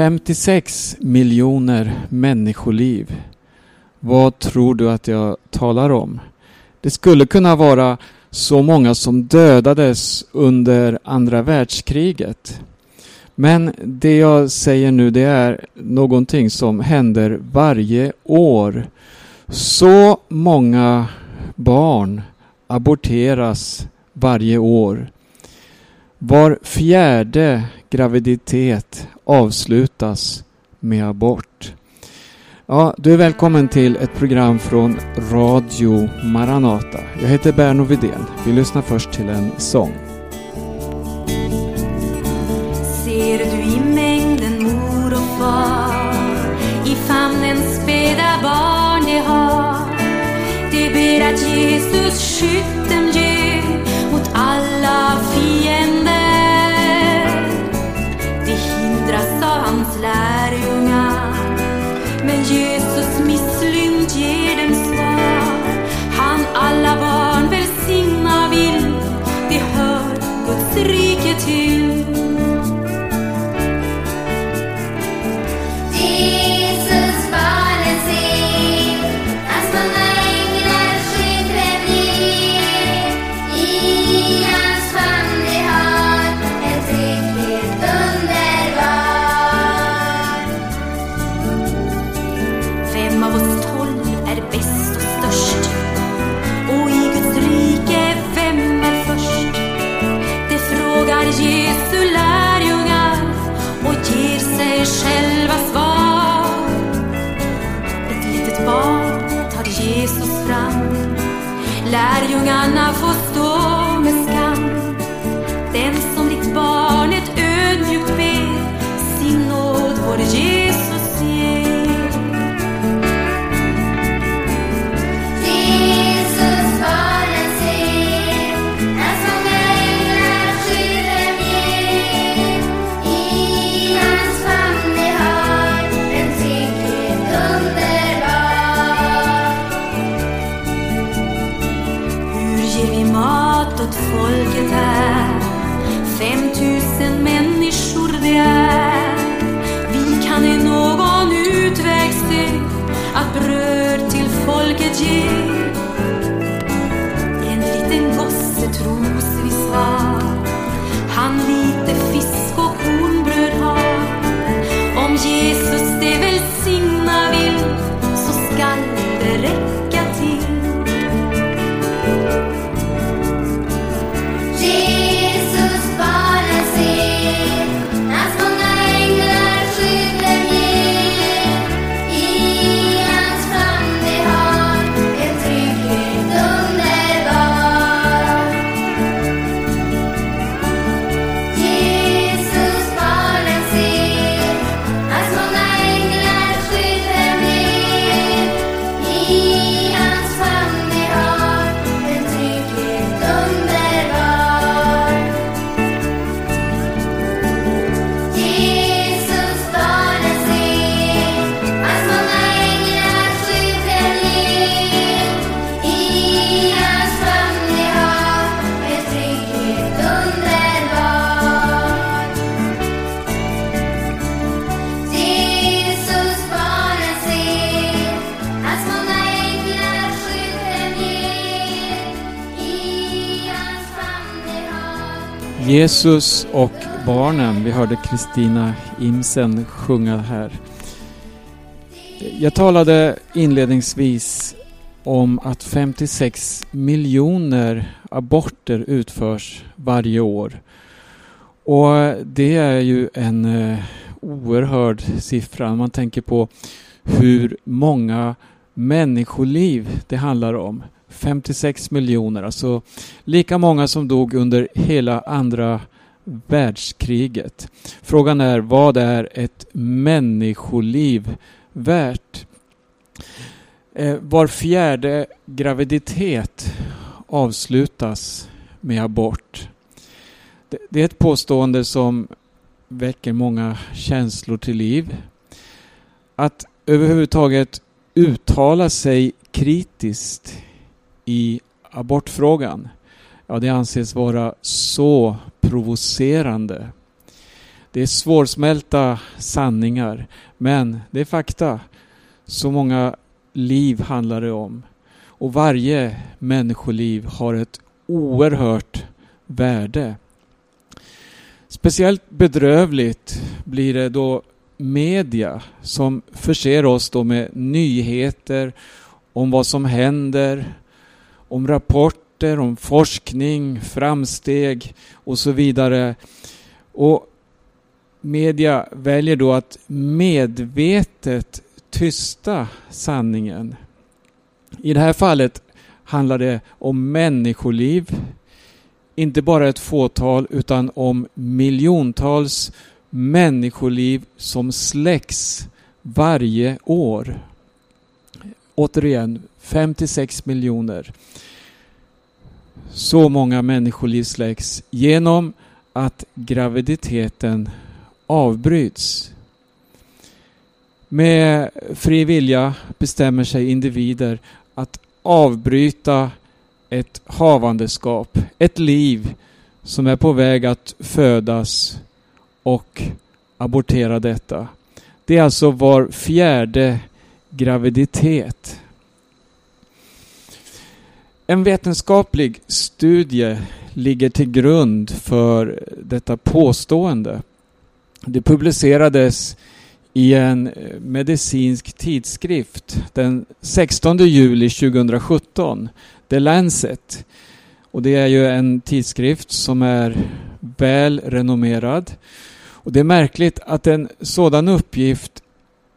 56 miljoner människoliv. Vad tror du att jag talar om? Det skulle kunna vara så många som dödades under andra världskriget. Men det jag säger nu det är någonting som händer varje år. Så många barn aborteras varje år. Var fjärde graviditet avslutas med abort. Ja, du är välkommen till ett program från Radio Maranata. Jag heter Berno Vidén. Vi lyssnar först till en sång. Ser du i mängden mor och far i famnen späda barn de har de ber att Jesus skydd Lärjungarna får Jesus och barnen. Vi hörde Kristina Imsen sjunga här. Jag talade inledningsvis om att 56 miljoner aborter utförs varje år. Och det är ju en eh, oerhörd siffra. Man tänker på hur många människoliv det handlar om. 56 miljoner, alltså lika många som dog under hela andra världskriget. Frågan är vad är ett människoliv värt? Eh, var fjärde graviditet avslutas med abort. Det är ett påstående som väcker många känslor till liv. Att överhuvudtaget uttala sig kritiskt i abortfrågan, ja det anses vara så provocerande. Det är svårsmälta sanningar, men det är fakta. Så många liv handlar det om. Och varje människoliv har ett oerhört värde. Speciellt bedrövligt blir det då media som förser oss då med nyheter om vad som händer, om rapporter, om forskning, framsteg och så vidare. Och media väljer då att medvetet tysta sanningen. I det här fallet handlar det om människoliv, inte bara ett fåtal utan om miljontals människoliv som släcks varje år. Återigen, 56 miljoner. Så många människoliv släcks genom att graviditeten avbryts. Med fri vilja bestämmer sig individer att avbryta ett havandeskap, ett liv som är på väg att födas och abortera detta. Det är alltså var fjärde graviditet. En vetenskaplig studie ligger till grund för detta påstående. Det publicerades i en eh, medicinsk tidskrift den 16 juli 2017, The Lancet. Och det är ju en tidskrift som är väl renommerad. Och det är märkligt att en sådan uppgift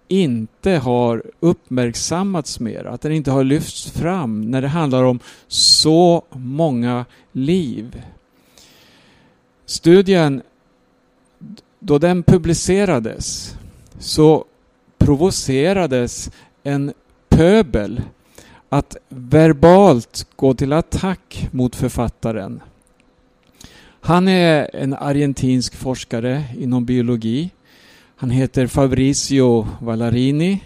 inte har uppmärksammats mer, att den inte har lyfts fram när det handlar om så många liv. Studien, då den publicerades, så provocerades en pöbel att verbalt gå till attack mot författaren. Han är en argentinsk forskare inom biologi. Han heter Fabrizio Vallarini.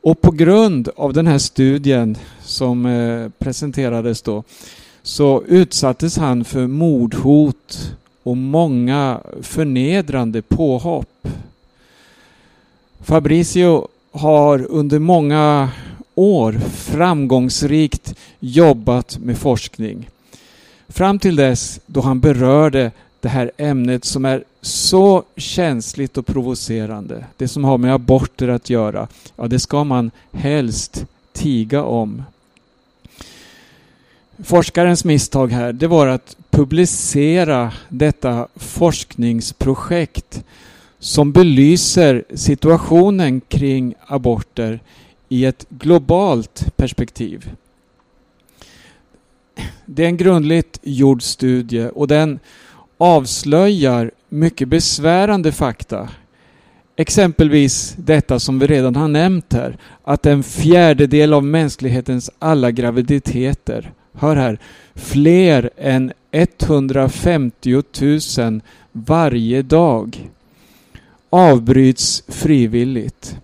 Och på grund av den här studien som eh, presenterades då så utsattes han för mordhot och många förnedrande påhopp. Fabrizio har under många år framgångsrikt jobbat med forskning. Fram till dess då han berörde det här ämnet som är så känsligt och provocerande. Det som har med aborter att göra. Ja, det ska man helst tiga om. Forskarens misstag här, det var att publicera detta forskningsprojekt som belyser situationen kring aborter i ett globalt perspektiv. Det är en grundligt gjord studie och den avslöjar mycket besvärande fakta. Exempelvis detta som vi redan har nämnt här, att en fjärdedel av mänsklighetens alla graviditeter, hör här, fler än 150 000 varje dag avbryts frivilligt.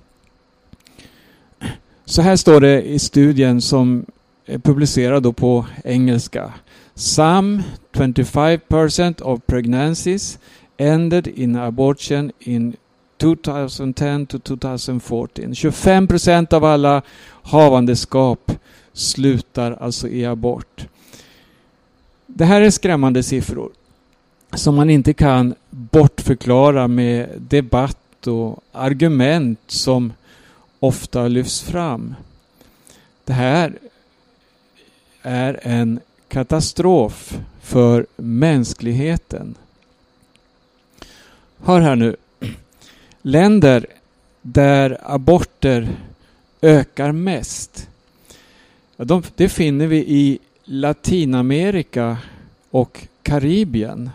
Så här står det i studien som är publicerad på engelska. Some 25% of pregnancies ended in abortion in 2010 to 2014. 25% av alla havandeskap slutar alltså i abort. Det här är skrämmande siffror som man inte kan bortförklara med debatt och argument som ofta lyfts fram. Det här är en katastrof för mänskligheten. Hör här nu. Länder där aborter ökar mest. De, det finner vi i Latinamerika och Karibien.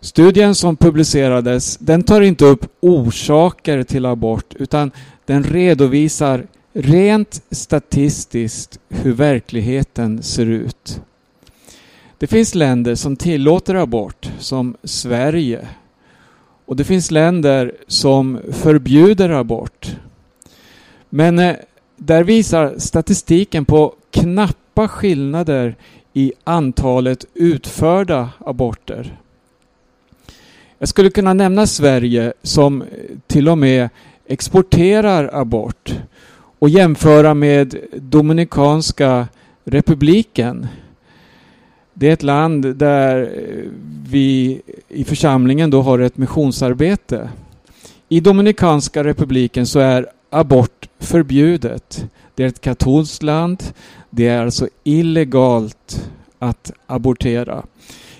Studien som publicerades den tar inte upp orsaker till abort utan den redovisar rent statistiskt hur verkligheten ser ut. Det finns länder som tillåter abort, som Sverige. Och det finns länder som förbjuder abort. Men eh, där visar statistiken på knappa skillnader i antalet utförda aborter. Jag skulle kunna nämna Sverige som eh, till och med exporterar abort och jämföra med Dominikanska republiken. Det är ett land där eh, vi i församlingen då har ett missionsarbete. I Dominikanska republiken så är abort förbjudet. Det är ett katolskt land. Det är alltså illegalt att abortera.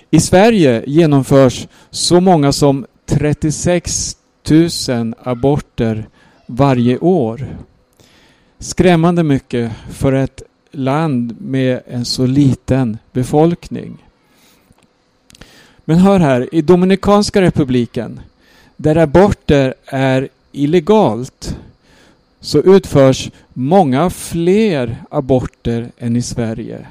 I Sverige genomförs så många som 36 000 aborter varje år. Skrämmande mycket för ett land med en så liten befolkning. Men hör här, i Dominikanska republiken där aborter är illegalt så utförs många fler aborter än i Sverige.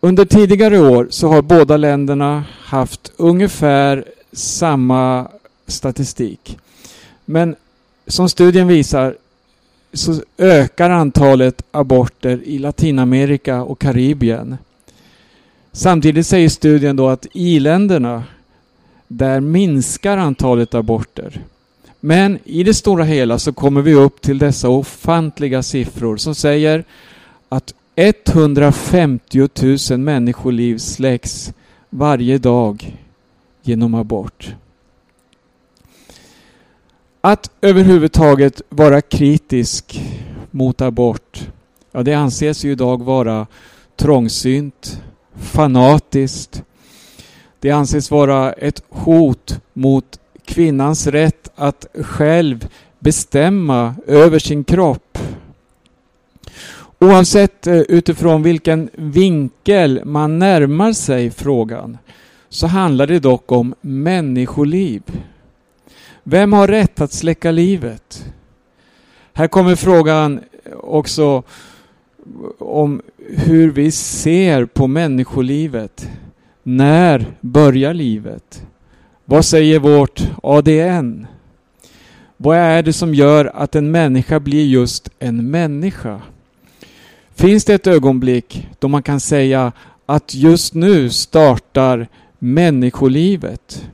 Under tidigare år så har båda länderna haft ungefär samma statistik. Men som studien visar så ökar antalet aborter i Latinamerika och Karibien. Samtidigt säger studien då att i-länderna, där minskar antalet aborter. Men i det stora hela så kommer vi upp till dessa ofantliga siffror som säger att 150 000 människoliv släcks varje dag genom abort. Att överhuvudtaget vara kritisk mot abort, ja det anses ju idag vara trångsynt, fanatiskt. Det anses vara ett hot mot kvinnans rätt att själv bestämma över sin kropp. Oavsett eh, utifrån vilken vinkel man närmar sig frågan så handlar det dock om människoliv. Vem har rätt att släcka livet? Här kommer frågan också om hur vi ser på människolivet. När börjar livet? Vad säger vårt ADN? Vad är det som gör att en människa blir just en människa? Finns det ett ögonblick då man kan säga att just nu startar människolivet?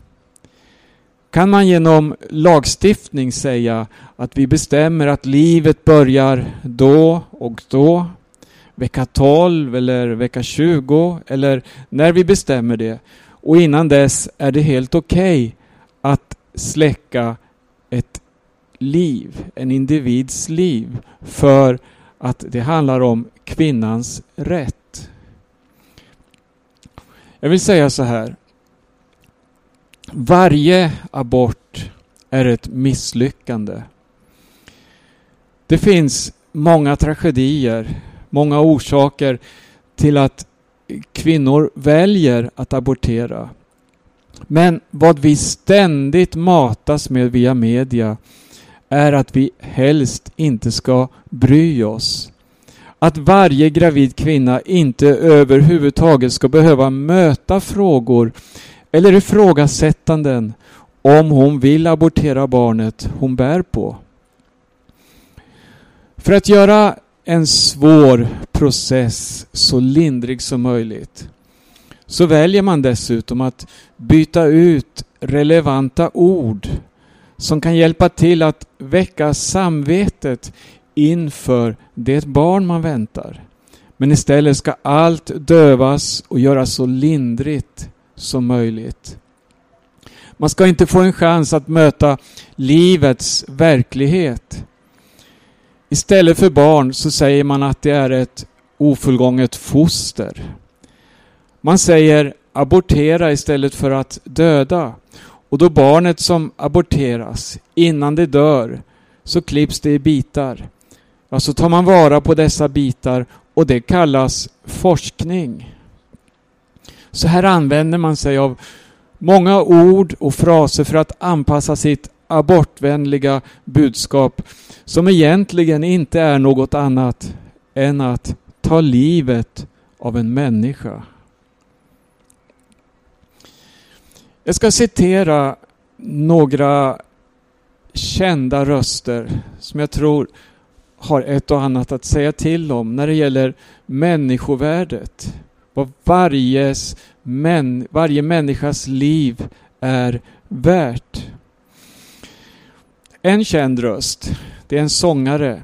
Kan man genom lagstiftning säga att vi bestämmer att livet börjar då och då? Vecka 12 eller vecka 20 eller när vi bestämmer det. Och innan dess är det helt okej okay att släcka ett liv, en individs liv, för att det handlar om kvinnans rätt. Jag vill säga så här. Varje abort är ett misslyckande. Det finns många tragedier, många orsaker till att kvinnor väljer att abortera. Men vad vi ständigt matas med via media är att vi helst inte ska bry oss. Att varje gravid kvinna inte överhuvudtaget ska behöva möta frågor eller ifrågasättanden om hon vill abortera barnet hon bär på. För att göra en svår process så lindrig som möjligt så väljer man dessutom att byta ut relevanta ord som kan hjälpa till att väcka samvetet inför det barn man väntar. Men istället ska allt dövas och göras så lindrigt som möjligt. Man ska inte få en chans att möta livets verklighet. Istället för barn så säger man att det är ett ofullgånget foster. Man säger abortera istället för att döda. Och då barnet som aborteras, innan det dör, så klipps det i bitar. Ja, så tar man vara på dessa bitar och det kallas forskning. Så här använder man sig av många ord och fraser för att anpassa sitt abortvänliga budskap som egentligen inte är något annat än att ta livet av en människa. Jag ska citera några kända röster som jag tror har ett och annat att säga till om när det gäller människovärdet vad varjes män, varje människas liv är värt. En känd röst, det är en sångare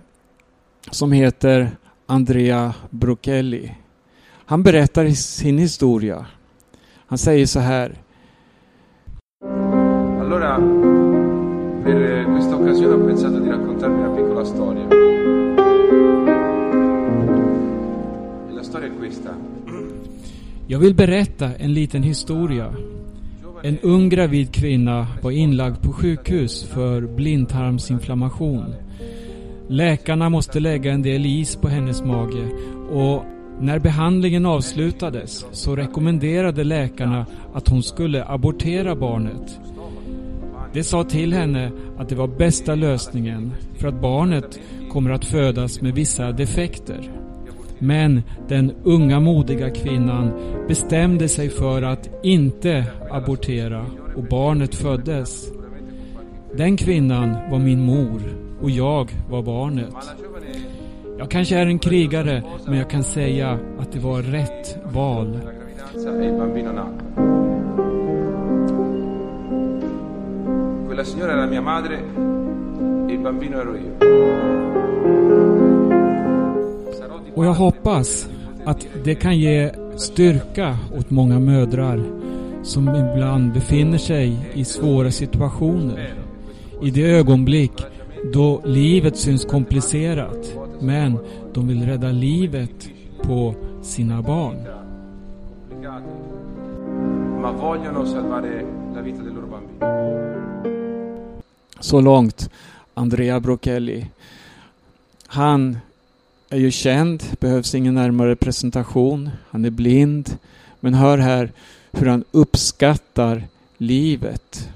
som heter Andrea Brocchelli. Han berättar sin historia. Han säger så här. Allora, per eh, questa occasione ho pensato di raccontarvi una piccola storia. E la storia è questa. Jag vill berätta en liten historia. En ung gravid kvinna var inlagd på sjukhus för blindtarmsinflammation. Läkarna måste lägga en del is på hennes mage och när behandlingen avslutades så rekommenderade läkarna att hon skulle abortera barnet. De sa till henne att det var bästa lösningen för att barnet kommer att födas med vissa defekter. Men den unga modiga kvinnan bestämde sig för att inte abortera och barnet föddes. Den kvinnan var min mor och jag var barnet. Jag kanske är en krigare, men jag kan säga att det var rätt val. Quella signora era mia madre e il bambino ero io. Och jag hoppas att det kan ge styrka åt många mödrar som ibland befinner sig i svåra situationer. I det ögonblick då livet syns komplicerat men de vill rädda livet på sina barn. Så långt Andrea Brocchelli. Han är ju känd, behövs ingen närmare presentation. Han är blind. Men hör här hur han uppskattar livet.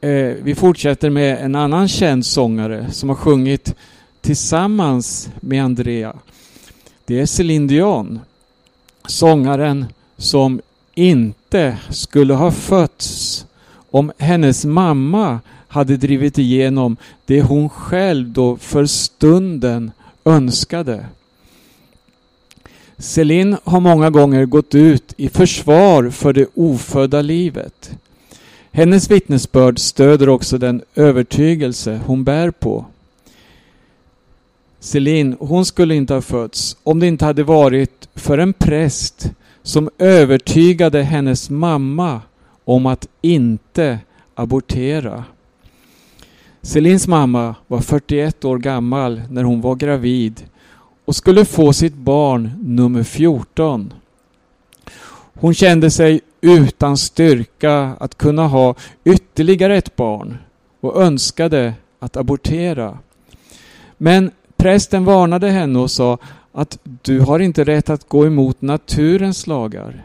Eh, vi fortsätter med en annan känd sångare som har sjungit tillsammans med Andrea. Det är Céline Dion. Sångaren som inte skulle ha fötts om hennes mamma hade drivit igenom det hon själv då för stunden önskade. Celine har många gånger gått ut i försvar för det ofödda livet. Hennes vittnesbörd stöder också den övertygelse hon bär på. Celine, hon skulle inte ha fötts om det inte hade varit för en präst som övertygade hennes mamma om att inte abortera. Celins mamma var 41 år gammal när hon var gravid och skulle få sitt barn nummer 14. Hon kände sig utan styrka att kunna ha ytterligare ett barn och önskade att abortera. Men prästen varnade henne och sa att du har inte rätt att gå emot naturens lagar.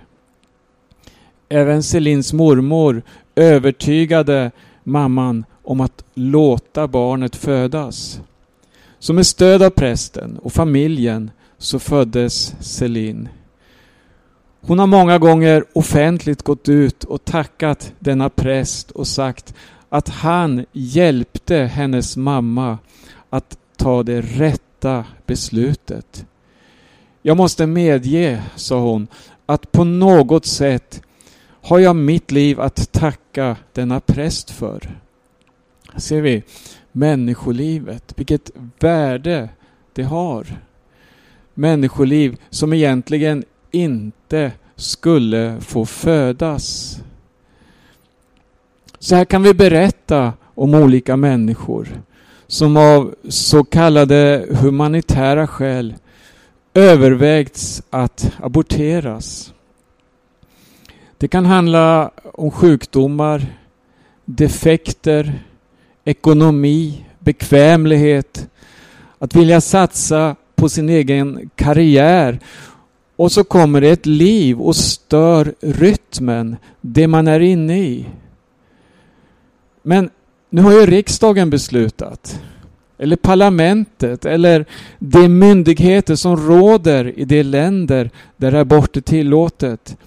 Även Celins mormor övertygade mamman om att låta barnet födas. Så med stöd av prästen och familjen så föddes Celine. Hon har många gånger offentligt gått ut och tackat denna präst och sagt att han hjälpte hennes mamma att ta det rätta beslutet. Jag måste medge, sa hon, att på något sätt har jag mitt liv att tacka denna präst för. Ser vi människolivet, vilket värde det har. Människoliv som egentligen inte skulle få födas. Så här kan vi berätta om olika människor som av så kallade humanitära skäl övervägts att aborteras. Det kan handla om sjukdomar, defekter, ekonomi, bekvämlighet, att vilja satsa på sin egen karriär och så kommer det ett liv och stör rytmen, det man är inne i. Men nu har ju riksdagen beslutat, eller parlamentet, eller de myndigheter som råder i de länder där abort är tillåtet,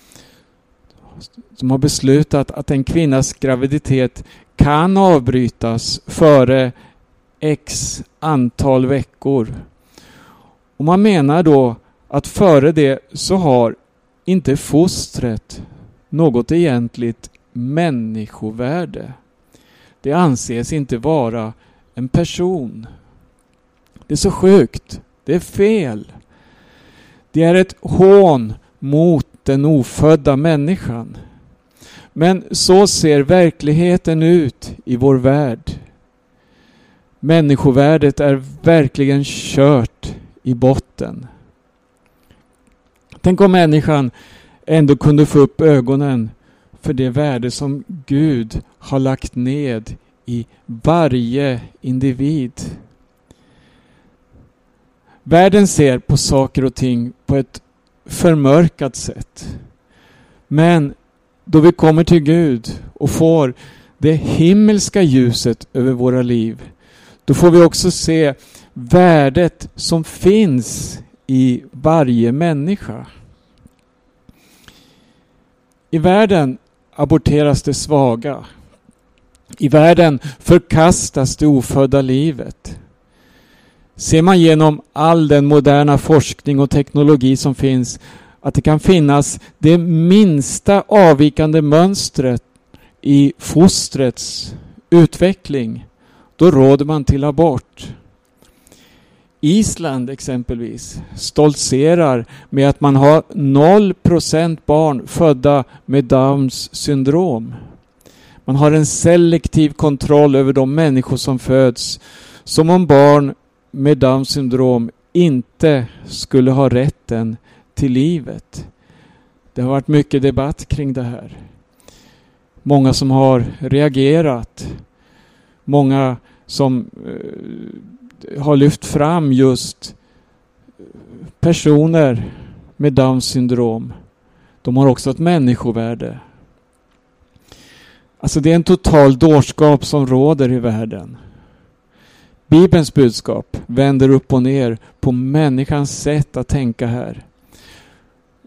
som har beslutat att en kvinnas graviditet kan avbrytas före x antal veckor. Och man menar då att före det så har inte fostret något egentligt människovärde. Det anses inte vara en person. Det är så sjukt. Det är fel. Det är ett hån mot den ofödda människan. Men så ser verkligheten ut i vår värld. Människovärdet är verkligen kört i botten. Tänk om människan ändå kunde få upp ögonen för det värde som Gud har lagt ned i varje individ. Världen ser på saker och ting på ett förmörkat sätt. Men då vi kommer till Gud och får det himmelska ljuset över våra liv, då får vi också se värdet som finns i varje människa. I världen aborteras det svaga. I världen förkastas det ofödda livet. Ser man genom all den moderna forskning och teknologi som finns att det kan finnas det minsta avvikande mönstret i fostrets utveckling, då råder man till abort. Island exempelvis stoltserar med att man har 0% barn födda med Downs syndrom. Man har en selektiv kontroll över de människor som föds som om barn med Downs syndrom inte skulle ha rätten till livet. Det har varit mycket debatt kring det här. Många som har reagerat. Många som eh, har lyft fram just personer med Downs syndrom. De har också ett människovärde. Alltså det är en total dårskap som råder i världen. Bibelns budskap vänder upp och ner på människans sätt att tänka här.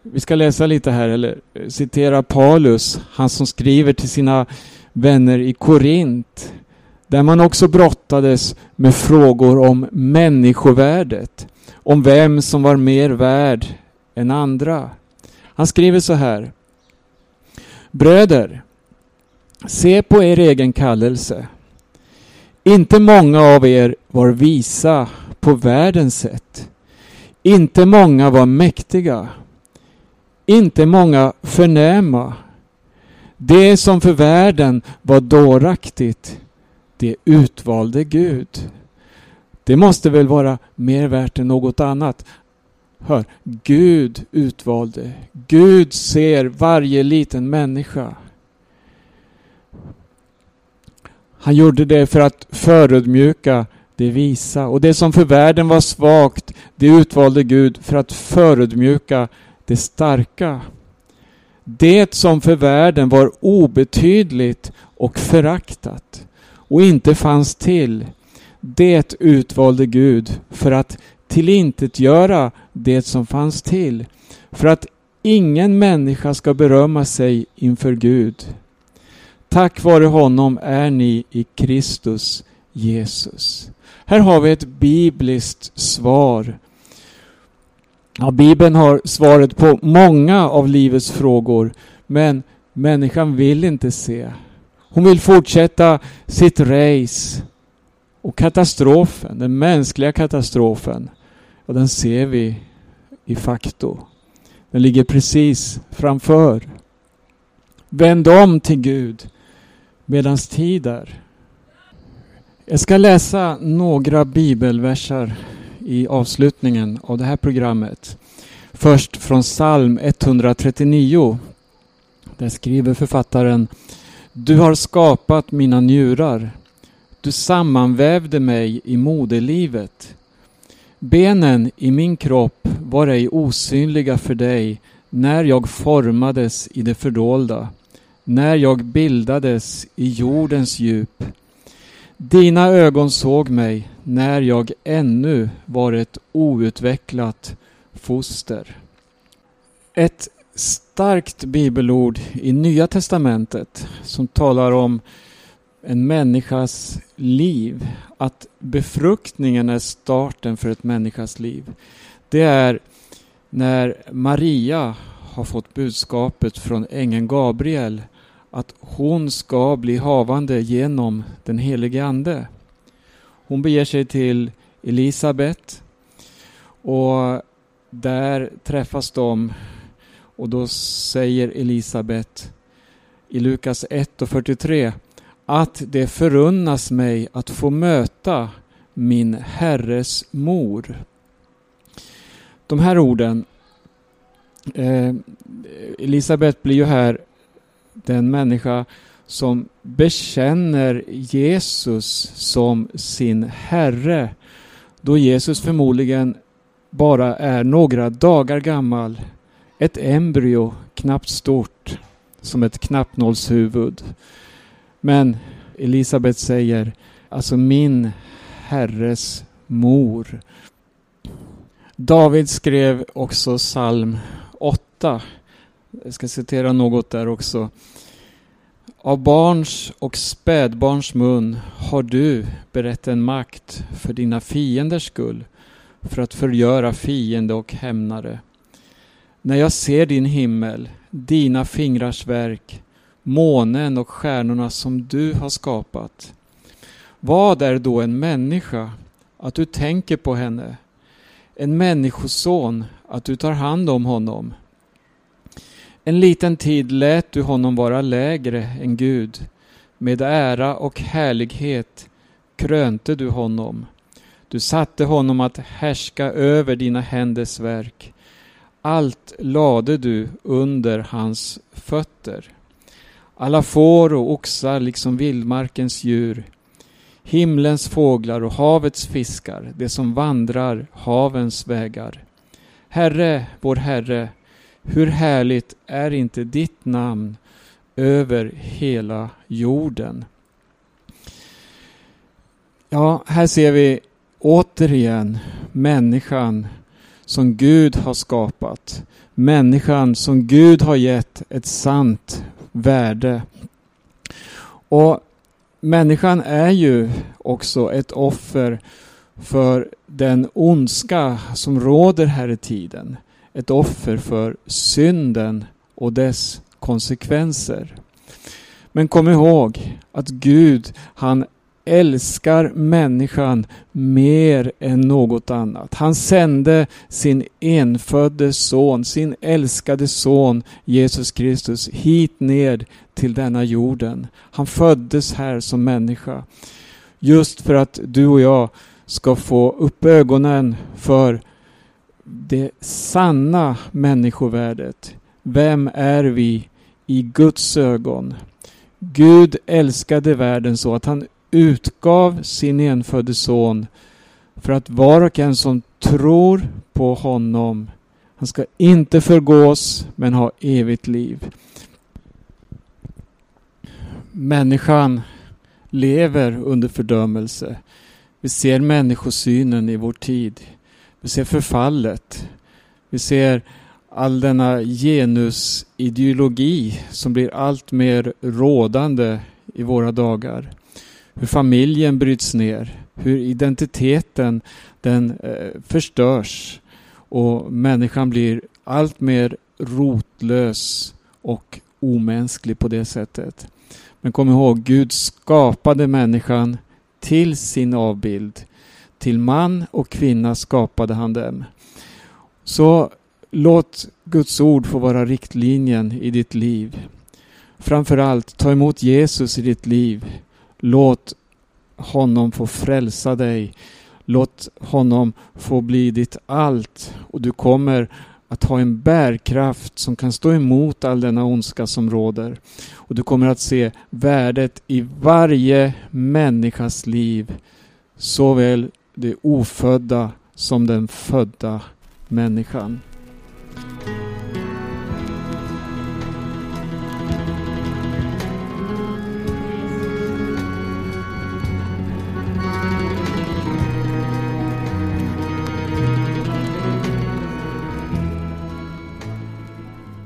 Vi ska läsa lite här, eller eh, citera Paulus, han som skriver till sina vänner i Korint, där man också brottades med frågor om människovärdet, om vem som var mer värd än andra. Han skriver så här. Bröder, se på er egen kallelse. Inte många av er var visa på världens sätt. Inte många var mäktiga. Inte många förnäma. Det som för världen var dåraktigt, det utvalde Gud. Det måste väl vara mer värt än något annat. Hör, Gud utvalde. Gud ser varje liten människa. Han gjorde det för att förödmjuka det visa. Och det som för världen var svagt, det utvalde Gud för att förödmjuka det starka. Det som för världen var obetydligt och föraktat och inte fanns till, det utvalde Gud för att tillintetgöra det som fanns till, för att ingen människa ska berömma sig inför Gud. Tack vare honom är ni i Kristus Jesus. Här har vi ett bibliskt svar. Ja, Bibeln har svaret på många av livets frågor, men människan vill inte se. Hon vill fortsätta sitt race. Och katastrofen, den mänskliga katastrofen, och den ser vi i facto. Den ligger precis framför. Vänd om till Gud medan tid är. Jag ska läsa några bibelversar i avslutningen av det här programmet. Först från psalm 139. Där skriver författaren Du har skapat mina njurar. Du sammanvävde mig i moderlivet. Benen i min kropp var ej osynliga för dig när jag formades i det fördolda när jag bildades i jordens djup. Dina ögon såg mig när jag ännu var ett outvecklat foster. Ett starkt bibelord i Nya Testamentet som talar om en människas liv. Att befruktningen är starten för ett människas liv. Det är när Maria har fått budskapet från ängeln Gabriel att hon ska bli havande genom den helige Ande. Hon beger sig till Elisabet och där träffas de och då säger Elisabet i Lukas 1 och 43 att det förunnas mig att få möta min Herres mor. De här orden eh, Elisabet blir ju här den människa som bekänner Jesus som sin Herre då Jesus förmodligen bara är några dagar gammal. Ett embryo, knappt stort, som ett knappnålshuvud. Men Elisabet säger, alltså min Herres mor. David skrev också psalm 8. Jag ska citera något där också. Av barns och spädbarns mun har du berett en makt för dina fienders skull, för att förgöra fiende och hämnare. När jag ser din himmel, dina fingrars verk, månen och stjärnorna som du har skapat. Vad är då en människa, att du tänker på henne? En människoson, att du tar hand om honom? En liten tid lät du honom vara lägre än Gud. Med ära och härlighet krönte du honom. Du satte honom att härska över dina händers verk. Allt lade du under hans fötter. Alla får och oxar liksom vildmarkens djur, himlens fåglar och havets fiskar, det som vandrar havens vägar. Herre, vår Herre, hur härligt är inte ditt namn över hela jorden? Ja, här ser vi återigen människan som Gud har skapat. Människan som Gud har gett ett sant värde. Och människan är ju också ett offer för den ondska som råder här i tiden. Ett offer för synden och dess konsekvenser. Men kom ihåg att Gud, han älskar människan mer än något annat. Han sände sin enfödde son, sin älskade son Jesus Kristus hit ner till denna jorden. Han föddes här som människa. Just för att du och jag ska få upp ögonen för det sanna människovärdet. Vem är vi i Guds ögon? Gud älskade världen så att han utgav sin enfödde son för att var och en som tror på honom, han ska inte förgås men ha evigt liv. Människan lever under fördömelse. Vi ser människosynen i vår tid. Vi ser förfallet. Vi ser all denna genusideologi som blir allt mer rådande i våra dagar hur familjen bryts ner, hur identiteten den eh, förstörs och människan blir allt mer rotlös och omänsklig på det sättet. Men kom ihåg, Gud skapade människan till sin avbild. Till man och kvinna skapade han dem. Så låt Guds ord få vara riktlinjen i ditt liv. Framförallt, ta emot Jesus i ditt liv. Låt honom få frälsa dig. Låt honom få bli ditt allt och du kommer att ha en bärkraft som kan stå emot all denna ondska som råder. Och du kommer att se värdet i varje människas liv, såväl det ofödda som den födda människan.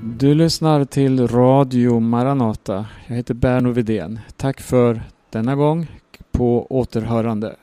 Du lyssnar till Radio Maranata. Jag heter Berno Vidén. Tack för denna gång. På återhörande.